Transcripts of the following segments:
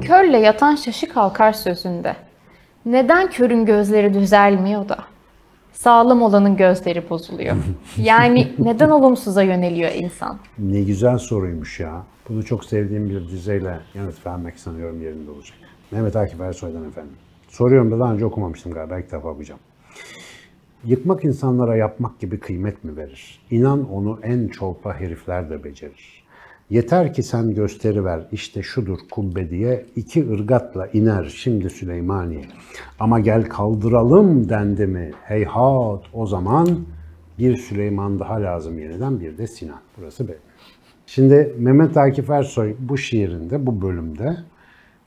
Körle yatan şaşı kalkar sözünde. Neden körün gözleri düzelmiyor da? Sağlam olanın gözleri bozuluyor. Yani neden olumsuza yöneliyor insan? Ne güzel soruymuş ya. Bunu çok sevdiğim bir dizeyle yanıt vermek sanıyorum yerinde olacak. Mehmet Akif Ersoy'dan efendim. Soruyorum da daha önce okumamıştım galiba. İlk defa okuyacağım. Yıkmak insanlara yapmak gibi kıymet mi verir? İnan onu en çolpa herifler de becerir. Yeter ki sen gösteri ver işte şudur kubbe diye iki ırgatla iner şimdi Süleymaniye. Ama gel kaldıralım dendi mi heyhat o zaman bir Süleyman daha lazım yeniden bir de Sinan. Burası benim. Şimdi Mehmet Akif Ersoy bu şiirinde, bu bölümde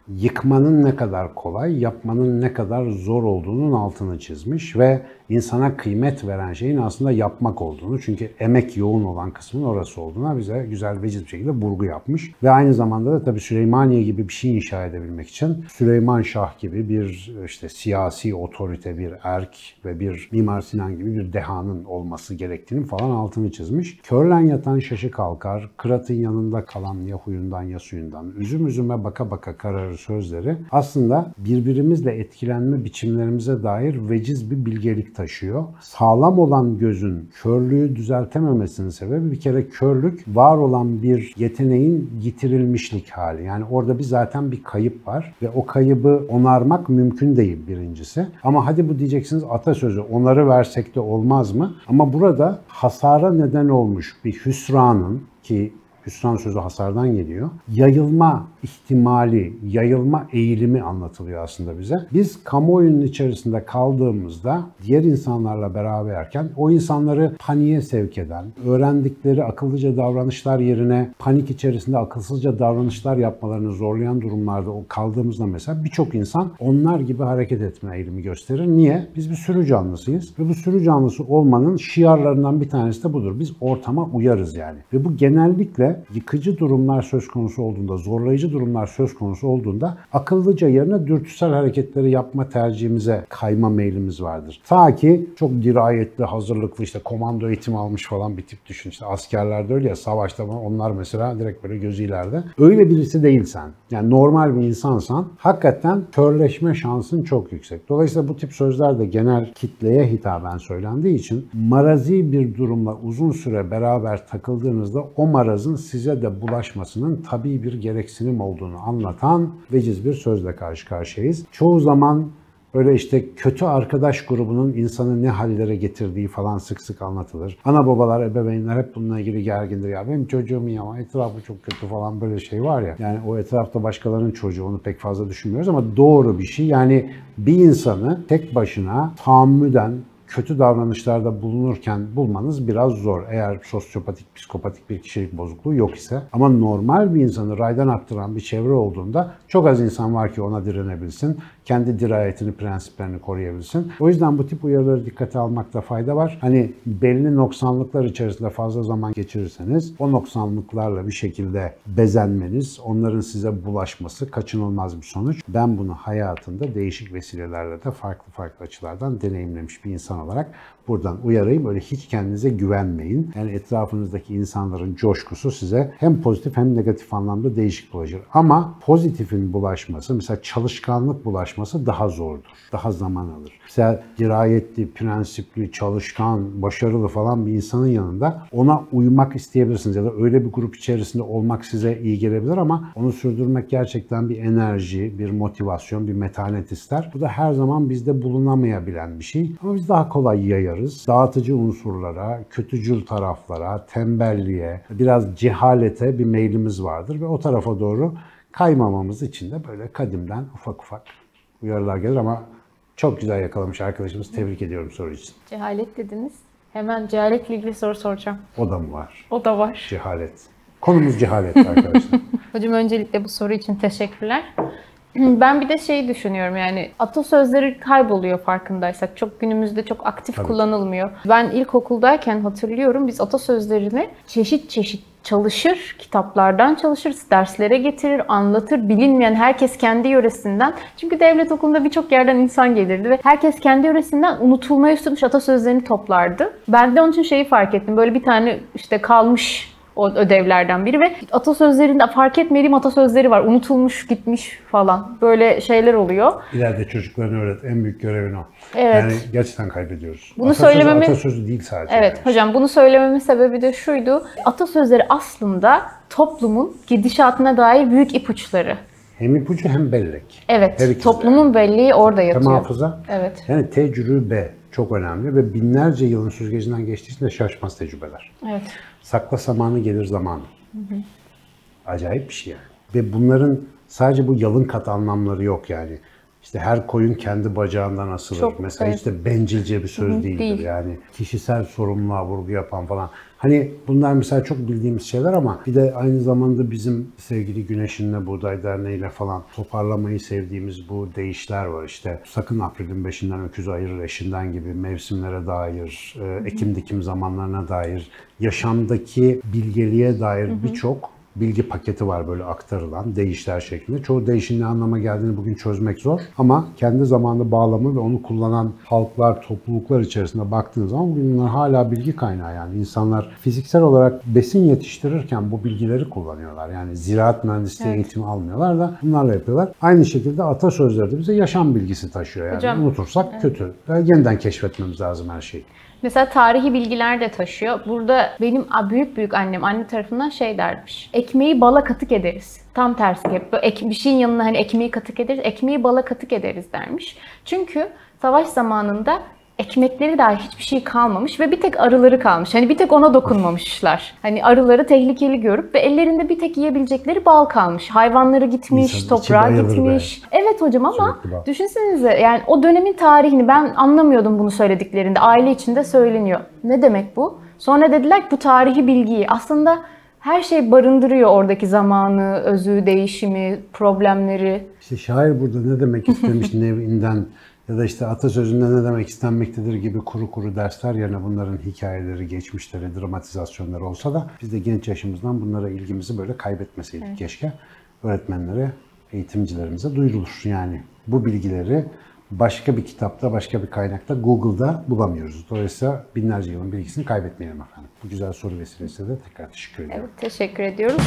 yıkmanın ne kadar kolay, yapmanın ne kadar zor olduğunun altını çizmiş ve insana kıymet veren şeyin aslında yapmak olduğunu çünkü emek yoğun olan kısmın orası olduğuna bize güzel veciz bir şekilde vurgu yapmış. Ve aynı zamanda da tabii Süleymaniye gibi bir şey inşa edebilmek için Süleyman Şah gibi bir işte siyasi otorite, bir erk ve bir Mimar Sinan gibi bir dehanın olması gerektiğini falan altını çizmiş. Körlen yatan şaşı kalkar, kıratın yanında kalan ya huyundan ya suyundan, üzüm üzüme baka baka kararır sözleri aslında birbirimizle etkilenme biçimlerimize dair veciz bir bilgelik taşıyor. Sağlam olan gözün körlüğü düzeltememesinin sebebi bir kere körlük var olan bir yeteneğin yitirilmişlik hali. Yani orada bir zaten bir kayıp var ve o kaybı onarmak mümkün değil birincisi. Ama hadi bu diyeceksiniz atasözü onarı versek de olmaz mı? Ama burada hasara neden olmuş bir hüsranın ki hüsran sözü hasardan geliyor. Yayılma ihtimali, yayılma eğilimi anlatılıyor aslında bize. Biz kamuoyunun içerisinde kaldığımızda diğer insanlarla beraberken o insanları paniğe sevk eden, öğrendikleri akıllıca davranışlar yerine panik içerisinde akılsızca davranışlar yapmalarını zorlayan durumlarda kaldığımızda mesela birçok insan onlar gibi hareket etme eğilimi gösterir. Niye? Biz bir sürü canlısıyız ve bu sürü canlısı olmanın şiarlarından bir tanesi de budur. Biz ortama uyarız yani. Ve bu genellikle yıkıcı durumlar söz konusu olduğunda, zorlayıcı durumlar söz konusu olduğunda akıllıca yerine dürtüsel hareketleri yapma tercihimize kayma meylimiz vardır. Ta ki çok dirayetli, hazırlıklı işte komando eğitimi almış falan bir tip düşün. İşte askerlerde öyle ya savaşta onlar mesela direkt böyle gözü ileride. Öyle birisi değilsen, yani normal bir insansan hakikaten körleşme şansın çok yüksek. Dolayısıyla bu tip sözler de genel kitleye hitaben söylendiği için marazi bir durumla uzun süre beraber takıldığınızda o marazın size de bulaşmasının tabii bir gereksinim olduğunu anlatan veciz bir sözle karşı karşıyayız. Çoğu zaman Öyle işte kötü arkadaş grubunun insanı ne hallere getirdiği falan sık sık anlatılır. Ana babalar, ebeveynler hep bununla ilgili gergindir. Ya benim çocuğum ama etrafı çok kötü falan böyle şey var ya. Yani o etrafta başkalarının çocuğu onu pek fazla düşünmüyoruz ama doğru bir şey. Yani bir insanı tek başına tahammüden, kötü davranışlarda bulunurken bulmanız biraz zor. Eğer sosyopatik, psikopatik bir kişilik bozukluğu yok ise. Ama normal bir insanı raydan attıran bir çevre olduğunda çok az insan var ki ona direnebilsin. Kendi dirayetini, prensiplerini koruyabilsin. O yüzden bu tip uyarıları dikkate almakta fayda var. Hani belli noksanlıklar içerisinde fazla zaman geçirirseniz o noksanlıklarla bir şekilde bezenmeniz, onların size bulaşması kaçınılmaz bir sonuç. Ben bunu hayatında değişik vesilelerle de farklı farklı açılardan deneyimlemiş bir insan olarak buradan uyarayım. Öyle hiç kendinize güvenmeyin. Yani etrafınızdaki insanların coşkusu size hem pozitif hem negatif anlamda değişik bulaşır. Ama pozitifin bulaşması, mesela çalışkanlık bulaşması daha zordur. Daha zaman alır. Mesela dirayetli, prensipli, çalışkan, başarılı falan bir insanın yanında ona uymak isteyebilirsiniz. Ya da öyle bir grup içerisinde olmak size iyi gelebilir ama onu sürdürmek gerçekten bir enerji, bir motivasyon, bir metanet ister. Bu da her zaman bizde bulunamayabilen bir şey. Ama biz daha kolay yayarız. Dağıtıcı unsurlara, kötücül taraflara, tembelliğe, biraz cehalete bir meylimiz vardır ve o tarafa doğru kaymamamız için de böyle kadimden ufak ufak uyarılar gelir ama çok güzel yakalamış arkadaşımız. Tebrik ediyorum soru için. Cehalet dediniz. Hemen cehaletle ilgili soru soracağım. O da mı var? O da var. Cehalet. Konumuz cehalet arkadaşlar. Hocam öncelikle bu soru için teşekkürler. Ben bir de şey düşünüyorum yani atasözleri kayboluyor farkındaysak. Çok günümüzde çok aktif Tabii. kullanılmıyor. Ben ilkokuldayken hatırlıyorum biz atasözlerini çeşit çeşit çalışır, kitaplardan çalışır, derslere getirir, anlatır, bilinmeyen herkes kendi yöresinden. Çünkü devlet okulunda birçok yerden insan gelirdi ve herkes kendi yöresinden unutulmaya üstünmüş atasözlerini toplardı. Ben de onun için şeyi fark ettim. Böyle bir tane işte kalmış o ödevlerden biri ve atasözlerinde fark etmediğim atasözleri var. Unutulmuş, gitmiş falan. Böyle şeyler oluyor. İleride çocuklarına öğret. En büyük görevin o. Evet. Yani gerçekten kaybediyoruz. Bunu atasözü, söylememi- atasözü değil sadece. Evet yani. hocam bunu söylememin sebebi de şuydu. Atasözleri aslında toplumun gidişatına dair büyük ipuçları. Hem ipucu hem bellek. Evet, toplumun belleği orada Hem yatıyor. hafıza. Evet. Yani tecrübe çok önemli ve binlerce yılın süzgecinden geçtiği için de şaşmaz tecrübeler. Evet. Sakla zamanı gelir zamanı. Acayip bir şey yani. Ve bunların sadece bu yalın kat anlamları yok yani. İşte her koyun kendi bacağından asılır. Çok, Mesela evet. işte bencilce bir söz değildir değil. yani. Kişisel sorumluluğa vurgu yapan falan. Hani bunlar mesela çok bildiğimiz şeyler ama bir de aynı zamanda bizim sevgili Güneşin'le Buğday Derneği'yle falan toparlamayı sevdiğimiz bu deyişler var işte. Sakın April'in beşinden öküzü ayırır eşinden gibi mevsimlere dair, e, ekim dikim zamanlarına dair, yaşamdaki bilgeliğe dair birçok bilgi paketi var böyle aktarılan değişler şeklinde. Çoğu değişin ne anlama geldiğini bugün çözmek zor ama kendi zamanlı bağlamı ve onu kullanan halklar, topluluklar içerisinde baktığınız zaman bugün bunlar hala bilgi kaynağı yani. insanlar fiziksel olarak besin yetiştirirken bu bilgileri kullanıyorlar. Yani ziraat mühendisliği eğitimi almıyorlar da bunlarla yapıyorlar. Aynı şekilde atasözleri de bize yaşam bilgisi taşıyor yani. Hocam, Unutursak kötü. Ve yeniden keşfetmemiz lazım her şeyi. Mesela tarihi bilgiler de taşıyor. Burada benim büyük büyük annem anne tarafından şey dermiş. Ekmeği bala katık ederiz. Tam tersi hep böyle ek, bir şeyin yanına hani ekmeği katık ederiz. Ekmeği bala katık ederiz dermiş. Çünkü savaş zamanında ekmekleri dahi hiçbir şey kalmamış ve bir tek arıları kalmış. Hani bir tek ona dokunmamışlar. Hani arıları tehlikeli görüp ve ellerinde bir tek yiyebilecekleri bal kalmış. Hayvanları gitmiş, İnsanın toprağa bayılır be. gitmiş. Evet hocam ama Sürekli düşünsenize yani o dönemin tarihini ben anlamıyordum bunu söylediklerinde. Aile içinde söyleniyor. Ne demek bu? Sonra dediler ki bu tarihi bilgiyi aslında her şey barındırıyor oradaki zamanı, özü, değişimi, problemleri. İşte şair burada ne demek istemiş nevinden ya da işte atasözünde ne demek istenmektedir gibi kuru kuru dersler yerine bunların hikayeleri, geçmişleri, dramatizasyonları olsa da biz de genç yaşımızdan bunlara ilgimizi böyle kaybetmeseydik keşke. Öğretmenlere, eğitimcilerimize duyurulur. Yani bu bilgileri başka bir kitapta, başka bir kaynakta, Google'da bulamıyoruz. Dolayısıyla binlerce yılın bilgisini kaybetmeyelim efendim. Bu güzel soru vesilesiyle de tekrar teşekkür ediyorum. Evet, teşekkür ediyoruz.